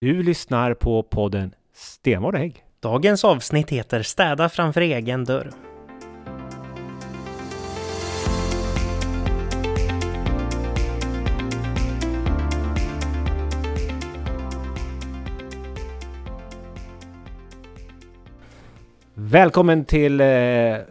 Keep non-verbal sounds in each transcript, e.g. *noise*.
Du lyssnar på podden Stenvård och Hägg. Dagens avsnitt heter Städa framför egen dörr. Välkommen till eh,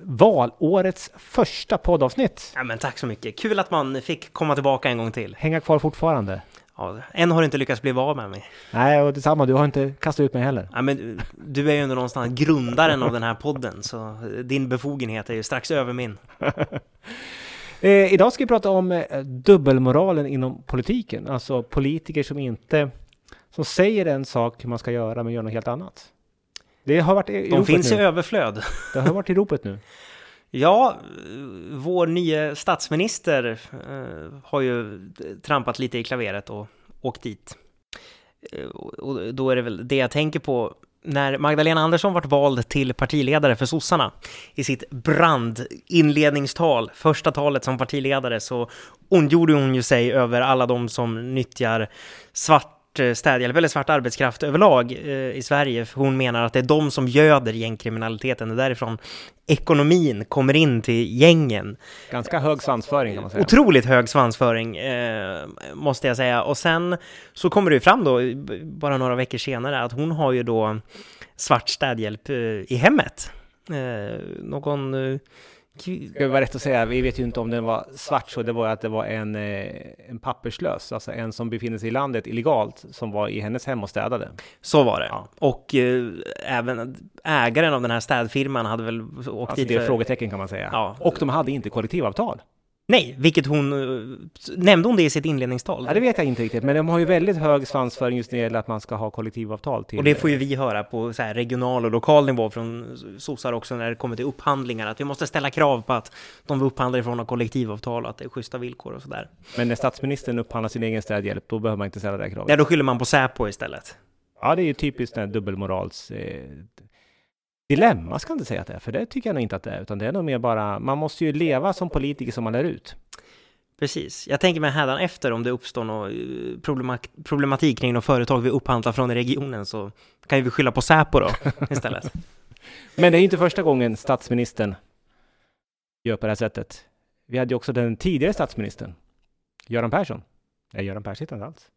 valårets första poddavsnitt. Ja, men tack så mycket. Kul att man fick komma tillbaka en gång till. Hänga kvar fortfarande. Ja, än har du inte lyckats bli av med mig. Nej, och detsamma. Du har inte kastat ut mig heller. Ja, men du är ju ändå någonstans grundaren av den här podden, så din befogenhet är ju strax över min. *laughs* eh, idag ska vi prata om eh, dubbelmoralen inom politiken. Alltså politiker som inte... Som säger en sak hur man ska göra, men gör något helt annat. Det har varit i De finns nu. i överflöd. Det har varit i ropet nu. *laughs* Ja, vår nya statsminister eh, har ju trampat lite i klaveret och åkt dit. Eh, och då är det väl det jag tänker på när Magdalena Andersson vart vald till partiledare för sossarna i sitt brandinledningstal, första talet som partiledare, så ondgjorde hon ju sig över alla de som nyttjar svart städhjälp eller svart arbetskraft överlag eh, i Sverige. Hon menar att det är de som göder gängkriminaliteten. Det är därifrån ekonomin kommer in till gängen. Ganska hög svansföring kan man säga. Otroligt hög svansföring, eh, måste jag säga. Och sen så kommer det ju fram då, bara några veckor senare, att hon har ju då svart städhjälp eh, i hemmet. Eh, någon eh, Ska vi vara rätt att säga, vi vet ju inte om den var svart, så det var att det var en, eh, en papperslös, alltså en som befinner sig i landet illegalt, som var i hennes hem och städade. Så var det. Ja. Och eh, även ägaren av den här städfirman hade väl åkt alltså dit det är för... frågetecken kan man säga. Ja. Och de hade inte kollektivavtal. Nej, vilket hon... eh, Nämnde hon det i sitt inledningstal? Ja, det vet jag inte riktigt, men de har ju väldigt hög svansföring just när det gäller att man ska ha kollektivavtal till... Och det får ju vi höra på så regional och lokal nivå från sossar också när det kommer till upphandlingar, att vi måste ställa krav på att de vi upphandlar ifrån har kollektivavtal och att det är schyssta villkor och sådär. Men när statsministern upphandlar sin egen städhjälp, då behöver man inte ställa det kravet. Ja, då skyller man på Säpo istället. Ja, det är ju typiskt den här dubbelmorals... Eh, dilemma ska jag inte säga att det är, för det tycker jag nog inte att det är, utan det är nog mer bara, man måste ju leva som politiker som man lär ut. Precis. Jag tänker mig efter om det uppstår någon eh, problematik kring något företag vi upphandlar från regionen så kan ju vi skylla på Säpo då *laughs* istället. Men det är inte första gången statsministern gör på det här sättet. Vi hade ju också den tidigare statsministern, Göran Persson. Nej, Göran Persson inte alls.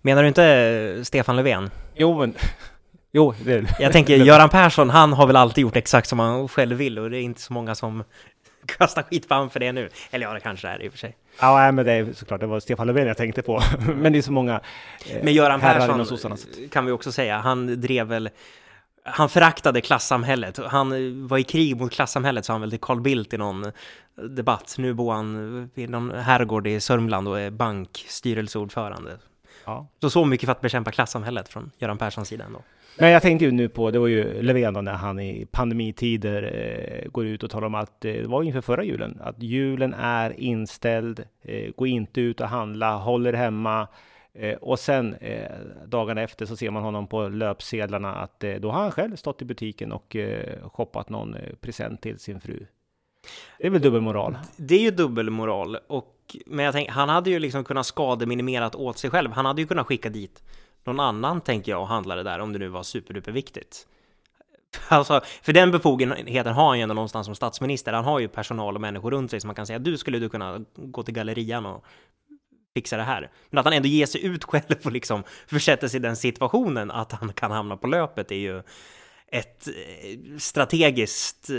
Menar du inte eh, Stefan Löfven? Jo, men Jo, det är det. Jag tänker Göran Persson, han har väl alltid gjort exakt som han själv vill och det är inte så många som *laughs* kastar skit på för det nu. Eller ja, det kanske är i och för sig. Ja, men det är såklart, det var Stefan Löfven jag tänkte på. *laughs* men det är så många eh, Men Göran Persson kan vi också säga, han drev väl han föraktade klassamhället. Han var i krig mot klassamhället, sa han väl till Carl Bildt i någon debatt. Nu bor han i någon herrgård i Sörmland och är bankstyrelseordförande. Ja. Så så mycket för att bekämpa klassamhället från Göran Perssons sida ändå. Men jag tänkte ju nu på, det var ju Löfven då när han i pandemitider eh, går ut och talar om att eh, det var inför förra julen, att julen är inställd, eh, gå inte ut och handla, håller hemma. Eh, och sen eh, dagarna efter så ser man honom på löpsedlarna att eh, då har han själv stått i butiken och shoppat någon present till sin fru. Det är väl dubbelmoral? Det är ju dubbelmoral. Och, men jag tänker, han hade ju liksom kunnat skademinimerat åt sig själv. Han hade ju kunnat skicka dit någon annan, tänker jag, och handla det där om det nu var superduperviktigt. Alltså, för den befogenheten har han ju ändå någonstans som statsminister. Han har ju personal och människor runt sig som man kan säga, du skulle du kunna gå till gallerian och fixa det här. Men att han ändå ger sig ut själv och liksom försätter sig i den situationen att han kan hamna på löpet är ju ett eh, strategiskt eh,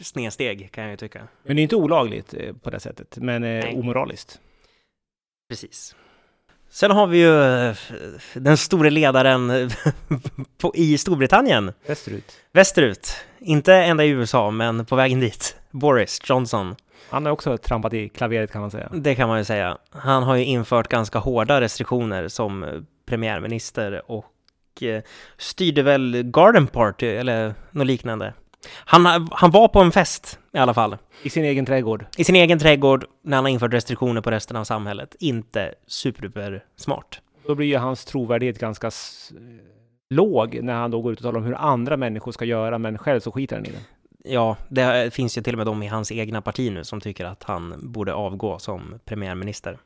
snedsteg kan jag tycka. Men det är inte olagligt eh, på det sättet, men Nej. omoraliskt. Precis. Sen har vi ju den store ledaren *laughs* på, i Storbritannien. Västerut. Västerut. Inte ända i USA, men på vägen dit. Boris Johnson. Han har också trampat i klaveret kan man säga. Det kan man ju säga. Han har ju infört ganska hårda restriktioner som premiärminister och styrde väl Garden Party eller något liknande. Han, han var på en fest i alla fall. I sin egen trädgård? I sin egen trädgård när han har infört restriktioner på resten av samhället. Inte superduper smart. Då blir ju hans trovärdighet ganska låg när han då går ut och talar om hur andra människor ska göra, men själv så skiter han i det. Ja, det finns ju till och med de i hans egna parti nu som tycker att han borde avgå som premiärminister.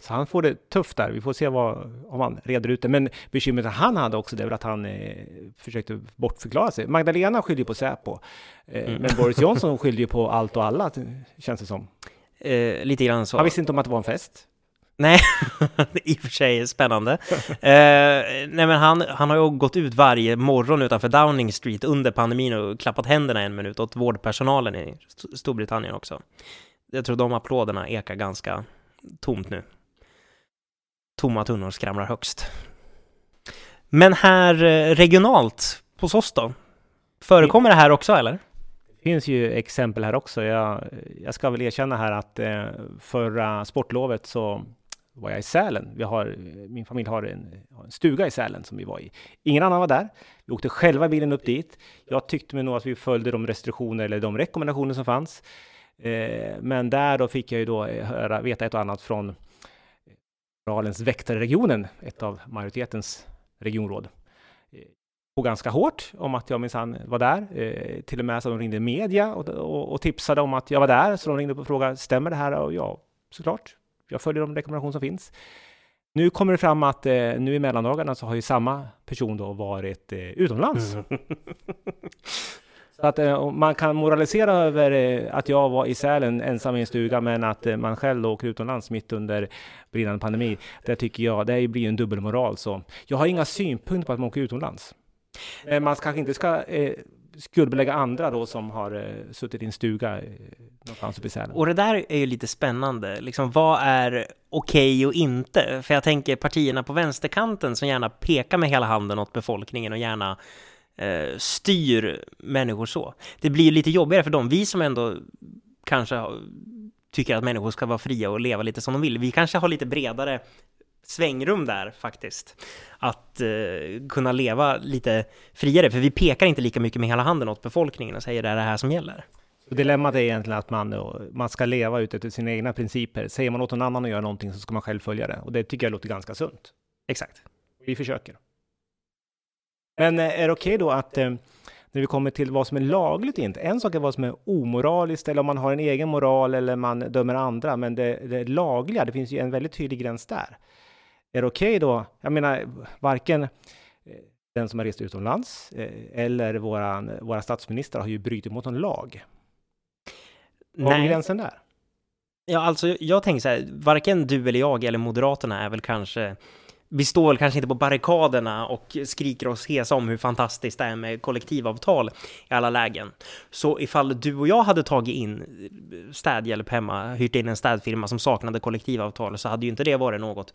Så han får det tufft där. Vi får se vad, om han reder ut det. Men bekymret han hade också, det är väl att han eh, försökte bortförklara sig. Magdalena skyllde på Säpo. Eh, mm. Men Boris Johnson skyllde ju på allt och alla, känns det som. Eh, lite grann så. Han visste inte om att det var en fest. Nej, *laughs* i och för sig spännande. eh, nej men han, han har ju gått ut varje morgon utanför Downing Street under pandemin och klappat händerna en minut åt vårdpersonalen i Storbritannien också. Jag tror de applåderna ekar ganska tomt nu. Tomma tunnor skramlar högst. Men här eh, regionalt, hos oss då? Förekommer det här också eller? Det finns ju exempel här också. Jag, jag ska väl erkänna här att eh, förra sportlovet så var jag i Sälen. Vi har, min familj har en, har en, stuga i Sälen som vi var i. Ingen annan var där. Vi åkte själva bilen upp dit. Jag tyckte mig nog att vi följde de restriktioner eller de rekommendationer som fanns. Eh, men där då fick jag ju då eh, höra, veta ett och annat från eh, Moralens väktarregionen, ett av majoritetens regionråd. Och ganska hårt om att jag minsann var där. Till och med så de ringde media och, och, och, tipsade om att jag var där. Så de ringde och frågade, stämmer det här? Och ja, såklart. Jag följer de rekommendationer som finns. Nu kommer det fram att eh, nu i mellandagarna så har ju samma person då varit eh, utomlands. Mm. *laughs* så att eh, man kan moralisera över eh, att jag var i Sälen ensam i en stuga, men att eh, man själv åker utomlands mitt under brinnande pandemi. Det tycker jag, det blir en dubbelmoral. Så jag har inga synpunkter på att man åker utomlands. Man kanske inte ska skuldbelägga andra då som har eh, suttit i en stuga eh, någonstans uppe i Sälen. Och det där är ju lite spännande. Liksom, vad är okej okay och inte? För jag tänker partierna på vänsterkanten som gärna pekar med hela handen åt befolkningen och gärna eh, styr människor så. Det blir lite jobbigare för dem. Vi som ändå kanske tycker att människor ska vara fria och leva lite som de vill. Vi kanske har lite bredare svängrum där faktiskt. Att eh, kunna leva lite friare, för vi pekar inte lika mycket med hela handen åt befolkningen och säger det är det här som gäller. Så dilemmat är egentligen att man, man ska leva utifrån sina egna principer. Säger man åt någon annan att göra någonting så ska man själv följa det. Och det tycker jag låter ganska sunt. Exakt. Vi försöker. Men eh, är det okej okay då att eh, när vi kommer till vad som är lagligt inte. En sak är vad som är omoraliskt eller om man har en egen moral eller man dömer andra. Men det, det lagliga, det finns ju en väldigt tydlig gräns där. Är det okej okay då? Jag menar, varken eh, den som har rest utomlands eller våran, våra statsministrar har ju brutit mot någon lag. Var är gränsen där? Ja, alltså jag tänker så här, varken du eller jag eller Moderaterna är väl kanske vi står väl kanske inte på barrikaderna och skriker oss hesa om hur fantastiskt det är med kollektivavtal i alla lägen. Så ifall du och jag hade tagit in städhjälp hemma, hyrt in en städfirma som saknade kollektivavtal, så hade ju inte det varit något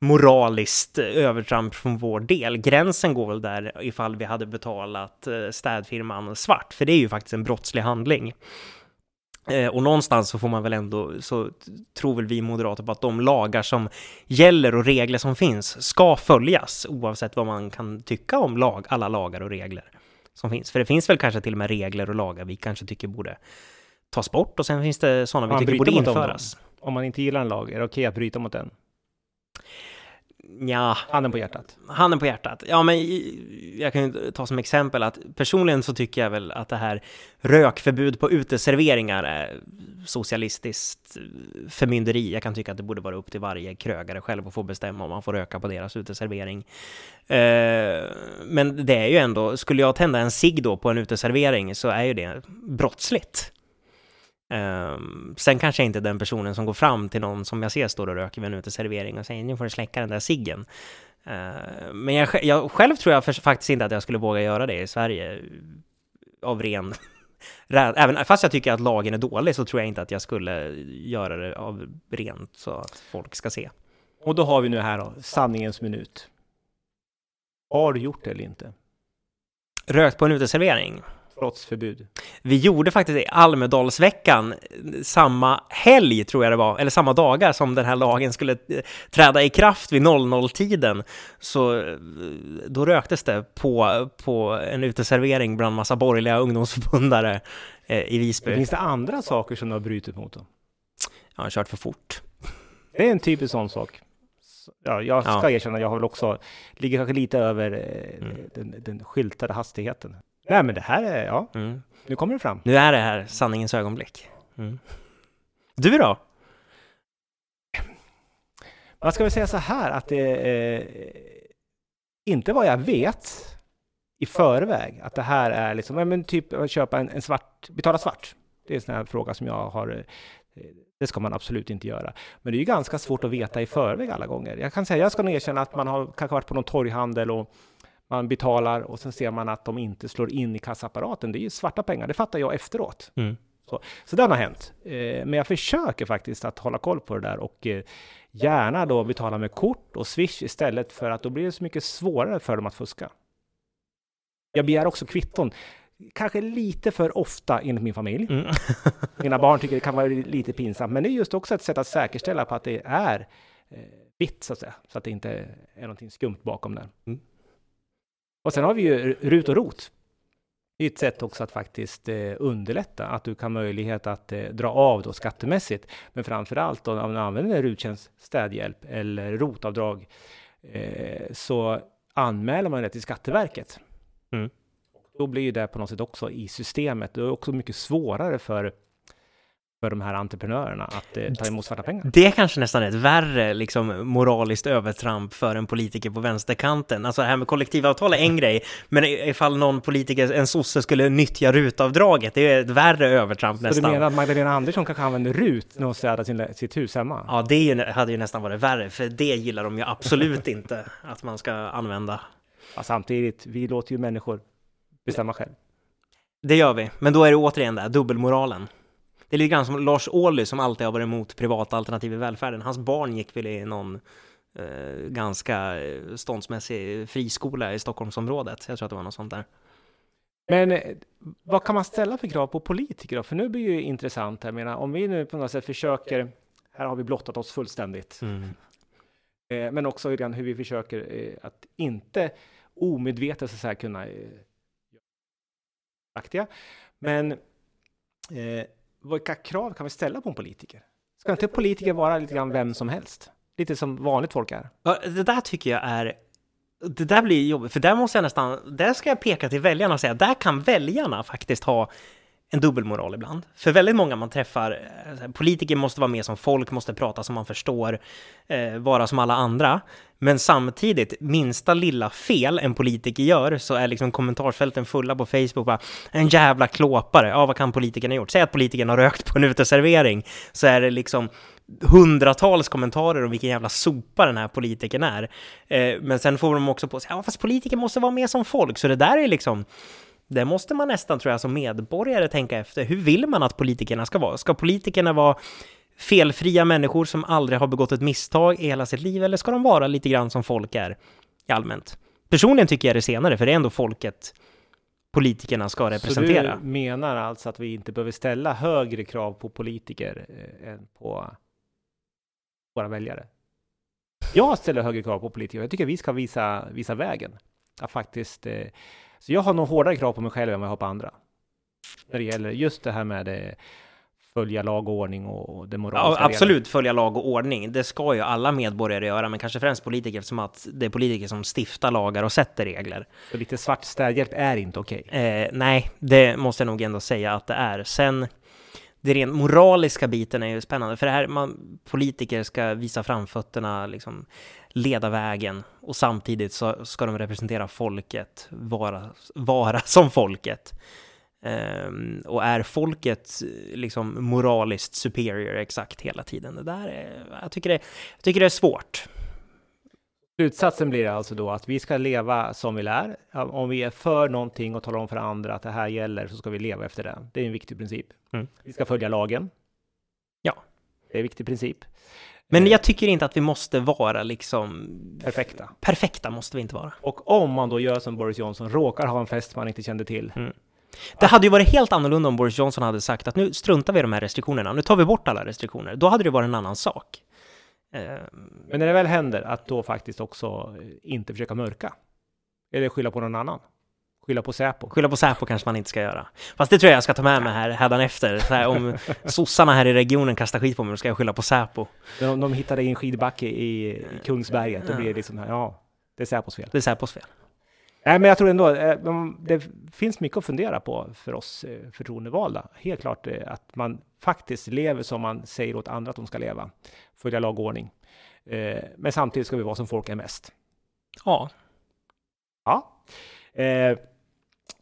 moraliskt övertramp från vår del. Gränsen går väl där ifall vi hade betalat eh, städfirman svart, för det är ju faktiskt en brottslig handling. Eh, och någonstans så får man väl ändå, så tror väl vi moderater på att de lagar som gäller och regler som finns ska följas, oavsett vad man kan tycka om lag, alla lagar och regler som finns. För det finns väl kanske till och med regler och lagar vi kanske tycker borde tas bort och sen finns det sådana vi tycker borde införas. Om man inte gillar en lag, är det okej okay att bryta mot den? Ja. Handen på hjärtat. Handen på hjärtat. Ja, men jag kan ju ta som exempel att personligen så tycker jag väl att det här rökförbud på uteserveringar är socialistiskt förmynderi. Jag kan tycka att det borde vara upp till varje krögare själv att få bestämma om man får röka på deras uteservering. Eh, men det är ju ändå, skulle jag tända en cigg då på en uteservering så är ju det brottsligt. Um, sen kanske jag inte är den personen som går fram till någon som jag ser står och röker vid en uteservering och säger nu får du släcka den där ciggen. Uh, men jag, jag, själv tror jag för, faktiskt inte att jag skulle våga göra det i Sverige av ren *laughs* Även fast jag tycker att lagen är dålig så tror jag inte att jag skulle göra det av rent så att folk ska se. Och då har vi nu här då, sanningens minut. Har du gjort det eller inte? Rökt på en uteservering? Trots förbud. Vi gjorde faktiskt i Almedalsveckan samma helg, tror jag det var, eller samma dagar som den här lagen skulle eh, träda i kraft vid 00-tiden. Så eh, då röktes det på, på en uteservering bland massa borgerliga ungdomsförbundare eh, i Visby. Finns det andra saker som du har brutit mot då? Jag har kört för fort. Det är en typisk sån sak. Ja, jag ska ja. erkänna, jag har väl också, ligger kanske lite över mm. den, den skyltade hastigheten. Nej, men det här är, ja, mm. nu kommer det fram. Nu är det här sanningens ögonblick. Mm. Du då? Man ska väl säga så här att det eh, inte vad jag vet i förväg att det här är liksom, men typ att köpa en, en svart, betala svart. Det är en sån här fråga som jag har eh, det ska man absolut inte göra. Men det är ju ganska svårt att veta i förväg alla gånger. Jag kan säga, jag ska nog erkänna att man har kanske varit på någon torghandel och man betalar och sen ser man att de inte slår in i kassaapparaten. Det är ju svarta pengar, det fattar jag efteråt. Mm. Så, så det har hänt. Eh, men jag försöker faktiskt att hålla koll på det där och eh, gärna då betala med kort och Swish istället för att då blir det så mycket svårare för dem att fuska. Jag begär också kvitton. Kanske lite för ofta enligt min familj. Mm. *laughs* Mina barn tycker det kan vara lite pinsamt, men det är just också ett sätt att säkerställa på att det är eh, vitt, så att säga. Så att det inte är någonting skumt bakom det. Mm. Och sen har vi ju RUT och ROT. Det är ett sätt också att faktiskt eh, underlätta, att du kan möjlighet att eh, dra av då skattemässigt. Men framför allt om du använder RUT-tjänst, städhjälp eller ROT-avdrag eh, så anmäler man det till Skatteverket. Mm. Då blir det på något sätt också i systemet. Det är också mycket svårare för för de här entreprenörerna att eh, ta emot svarta pengar. Det är kanske nästan ett värre liksom, moraliskt övertramp för en politiker på vänsterkanten. Alltså det här med kollektivavtal är en grej, men ifall någon politiker, en sosse, skulle nyttja rutavdraget, det är ett värre övertramp Så nästan. Så du menar att Magdalena Andersson kanske använder rut när hon städar sin, sitt hus hemma? Ja, det hade ju nästan varit värre, för det gillar de ju absolut *laughs* inte att man ska använda. Ja, samtidigt, vi låter ju människor bestämma själv. Det gör vi, men då är det återigen där, dubbelmoralen. Det är lite grann som Lars Ohly som alltid har varit emot privata alternativ i välfärden. Hans barn gick väl i någon eh, ganska eh, ståndsmässig friskola i Stockholmsområdet. Jag tror att det var något sånt där. Men eh, vad kan man ställa för krav på politiker då? För nu blir ju intressant. Jag menar, om vi nu på något sätt försöker, här har vi blottat oss fullständigt. Mm. Eh, men också hur vi försöker eh, att inte omedvetet så att säga kunna aktiga. Men eh, vilka krav kan vi ställa på en politiker? Ska inte politiker vara lite grann vem som helst? Lite som vanligt folk är. Ja, det där tycker jag är det där blir jobbigt, för där måste jag nästan, där ska jag peka till väljarna och säga, där kan väljarna faktiskt ha en dubbelmoral ibland. För väldigt många man träffar, eh, politiker måste vara med som folk, måste prata som man förstår, eh, vara som alla andra. Men samtidigt, minsta lilla fel en politiker gör så är liksom kommentarsfälten fulla på Facebook bara en jävla klåpare, ja vad kan politikern ha gjort? Säg att politikern har rökt på en uteservering, så är det liksom hundratals kommentarer om vilken jävla sopa den här politikern är. Eh, men sen får de också på sig, ja fast politiker måste vara med som folk, så det där är liksom det måste man nästan, tror jag, som medborgare tänka efter. Hur vill man att politikerna ska vara? Ska politikerna vara felfria människor som aldrig har begått ett misstag i hela sitt liv, eller ska de vara lite grann som folk är i allmänt? Personligen tycker jag det senare, för det är ändå folket politikerna ska representera. Så du menar alltså att vi inte behöver ställa högre krav på politiker eh, än på våra väljare? Jag ställer högre krav på politiker. Jag tycker vi ska visa, visa vägen. Att faktiskt eh, så jag har nog hårdare krav på mig själv än vad jag har på andra. När det gäller just det här med det, följa lag och ordning och det moraliska. Ja, absolut delen. följa lag och ordning. Det ska ju alla medborgare göra, men kanske främst politiker eftersom att det är politiker som stiftar lagar och sätter regler. Så lite svart städhjälp är inte okej? Okay. Eh, nej, det måste jag nog ändå säga att det är. Sen det rent moraliska biten är ju spännande, för det här, man, politiker ska visa framfötterna, liksom leda vägen och samtidigt så ska de representera folket, vara, vara *laughs* som folket. Um, och är folket liksom moraliskt superior exakt hela tiden? Det där är, jag, tycker det, jag tycker det är svårt. Slutsatsen blir alltså då att vi ska leva som vi lär. Om vi är för någonting och talar om för andra att det här gäller så ska vi leva efter det. Det är en viktig princip. Mm. Vi ska följa lagen. Ja. Det är en viktig princip. Men jag tycker inte att vi måste vara liksom... Perfekta. Perfekta måste vi inte vara. Och om man då gör som Boris Johnson, råkar ha en fest man inte kände till. Mm. Det hade ju varit helt annorlunda om Boris Johnson hade sagt att nu struntar vi i de här restriktionerna, nu tar vi bort alla restriktioner. Då hade det varit en annan sak. Men när det väl händer, att då faktiskt också inte försöka mörka. Eller skylla på någon annan. Skylla på Säpo. Skylla på Säpo kanske man inte ska göra. Fast det tror jag jag ska ta med mig här hädanefter. Så här, om sossarna här i regionen kastar skit på mig, då ska jag skylla på Säpo. De, de hittade en skidbacke i, i Kungsberget, då blir det liksom, ja, det är Säpos fel. Det är Säpos fel. Nej, men jag tror ändå, eh, det finns mycket att fundera på för oss eh, förtroendevalda. Helt klart eh, att man faktiskt lever som man säger åt andra att de ska leva. Följa lag och ordning. Men samtidigt ska vi vara som folk är mest. Ja. Ja. Eh,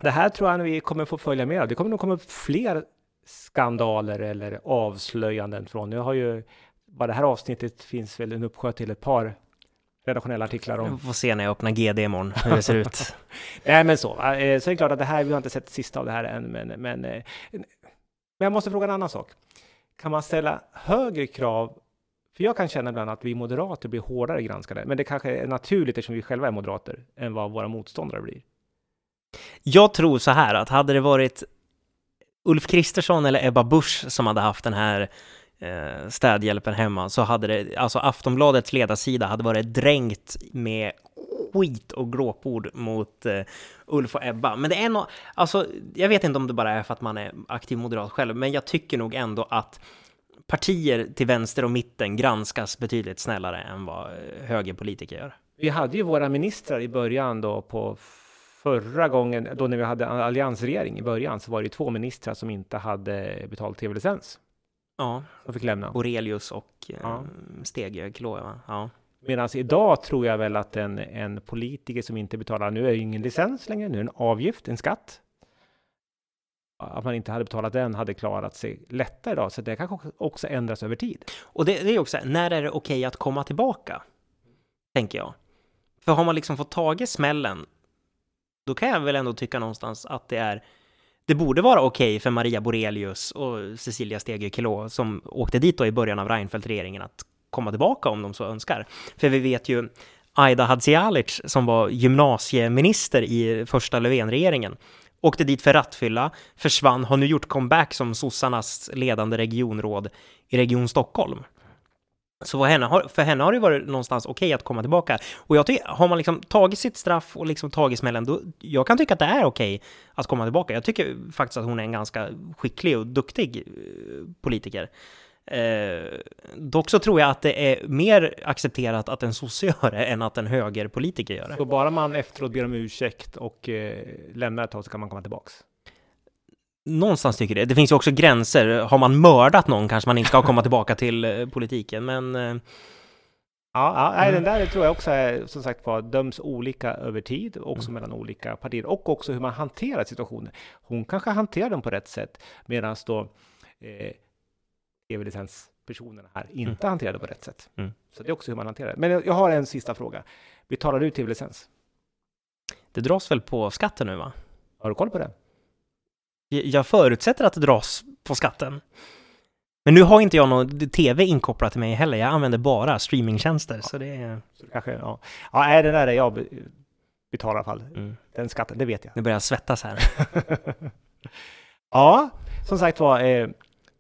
det här tror jag vi kommer få följa med. Det kommer nog komma upp fler skandaler eller avslöjanden från. Nu har ju bara det här avsnittet finns väl en uppsjö till ett par redaktionella artiklar om. Vi får se när jag öppnar GD imorgon hur det ser ut. *laughs* Nej, men så. Eh, så är det klart att det här, vi har inte sett sista av det här än, men, men, eh, men jag måste fråga en annan sak. Kan man ställa högre krav? För jag kan känna ibland att vi moderater blir hårdare granskade, men det kanske är naturligt eftersom vi själva är moderater än vad våra motståndare blir. Jag tror så här att hade det varit Ulf Kristersson eller Ebba Busch som hade haft den här eh, städhjälpen hemma så hade det, alltså Aftonbladets ledarsida hade varit dränkt med skit och glåpord mot eh, Ulf och Ebba. Men det är nog, alltså jag vet inte om det bara är för att man är aktiv moderat själv, men jag tycker nog ändå att partier till vänster och mitten granskas betydligt snällare än vad eh, högerpolitiker gör. Vi hade ju våra ministrar i början då på förra gången, då när vi hade alliansregering i början, så var det två ministrar som inte hade betalt tv-licens. Ja. Som fick lämna. Borelius och eh, ja. Stege, va? Ja. Medan idag tror jag väl att en, en politiker som inte betalar, nu är det ingen licens längre, nu är det en avgift, en skatt. Att man inte hade betalat den hade klarat sig lättare idag, så det kanske också ändras över tid. Och det, det är också, när är det okej okay att komma tillbaka? Tänker jag. För har man liksom fått tag i smällen, då kan jag väl ändå tycka någonstans att det är det borde vara okej okay för Maria Borelius och Cecilia Stegö Kilå som åkte dit då i början av Reinfeldt-regeringen att komma tillbaka om de så önskar. För vi vet ju Aida Hadzialic som var gymnasieminister i första Löfven-regeringen åkte dit för rattfylla, försvann, har nu gjort comeback som sossarnas ledande regionråd i Region Stockholm. Så för henne, har, för henne har det varit någonstans okej okay att komma tillbaka. Och jag tycker, har man liksom tagit sitt straff och liksom tagit smällen, då, jag kan tycka att det är okej okay att komma tillbaka. Jag tycker faktiskt att hon är en ganska skicklig och duktig eh, politiker. Eh, dock så tror jag att det är mer accepterat att en sosse gör det än att en högerpolitiker gör det. Så bara man efteråt ber om ursäkt och eh, lämnar ett tag så kan man komma tillbaks? Någonstans tycker det. Det finns ju också gränser. Har man mördat någon kanske man inte ska komma tillbaka till eh, politiken, men eh... Ja, ja nej, den där tror jag också är, som sagt var, döms olika över tid, också mm. mellan olika partier, och också hur man hanterar situationen. Hon kanske hanterar den på rätt sätt, medan då eh, tv-licenspersonerna här inte mm. hanterade på rätt sätt. Mm. Så det är också hur man hanterar det. Men jag har en sista fråga. Betalar du tv-licens? Det dras väl på skatten nu, va? Har du koll på det? Jag förutsätter att det dras på skatten. Men nu har inte jag någon tv inkopplat till mig heller. Jag använder bara streamingtjänster, ja. så det är... Så kanske, ja. Ja, är det där är jag betalar i alla fall. Mm. Den skatten, det vet jag. Nu börjar jag svettas här. *laughs* ja, som sagt var, eh,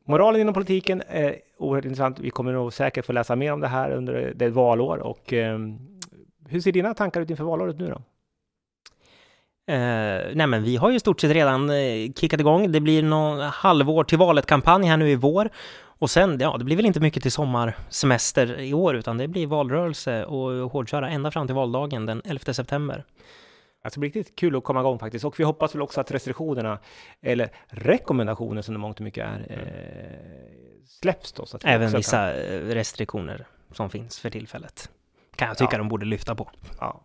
Moralen inom politiken är oerhört intressant. Vi kommer nog säkert få läsa mer om det här under det valår. Och, eh, hur ser dina tankar ut inför valåret nu då? Eh, nej men vi har ju stort sett redan eh, kickat igång. Det blir någon halvår till valet-kampanj här nu i vår. Och sen, ja, det blir väl inte mycket till sommarsemester i år, utan det blir valrörelse och hårdköra ända fram till valdagen den 11 september. Det ska bli riktigt kul att komma igång faktiskt. Och vi hoppas väl också att restriktionerna, eller rekommendationer som det mångt och mycket är, eh, släpps då. Så att Även vissa kan... restriktioner som finns för tillfället. Kan jag tycka ja. de borde lyfta på. Ja.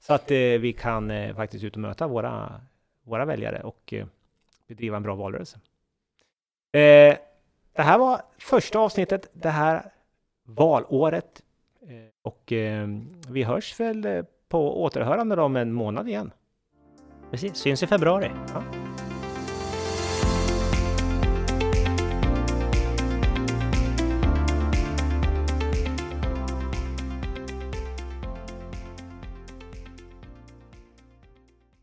Så att eh, vi kan eh, faktiskt ut och möta våra, våra väljare och eh, bedriva en bra valrörelse. Eh, det här var första avsnittet det här valåret. Eh, och eh, vi hörs väl på återhörande om en månad igen. Precis, syns i februari. Ja.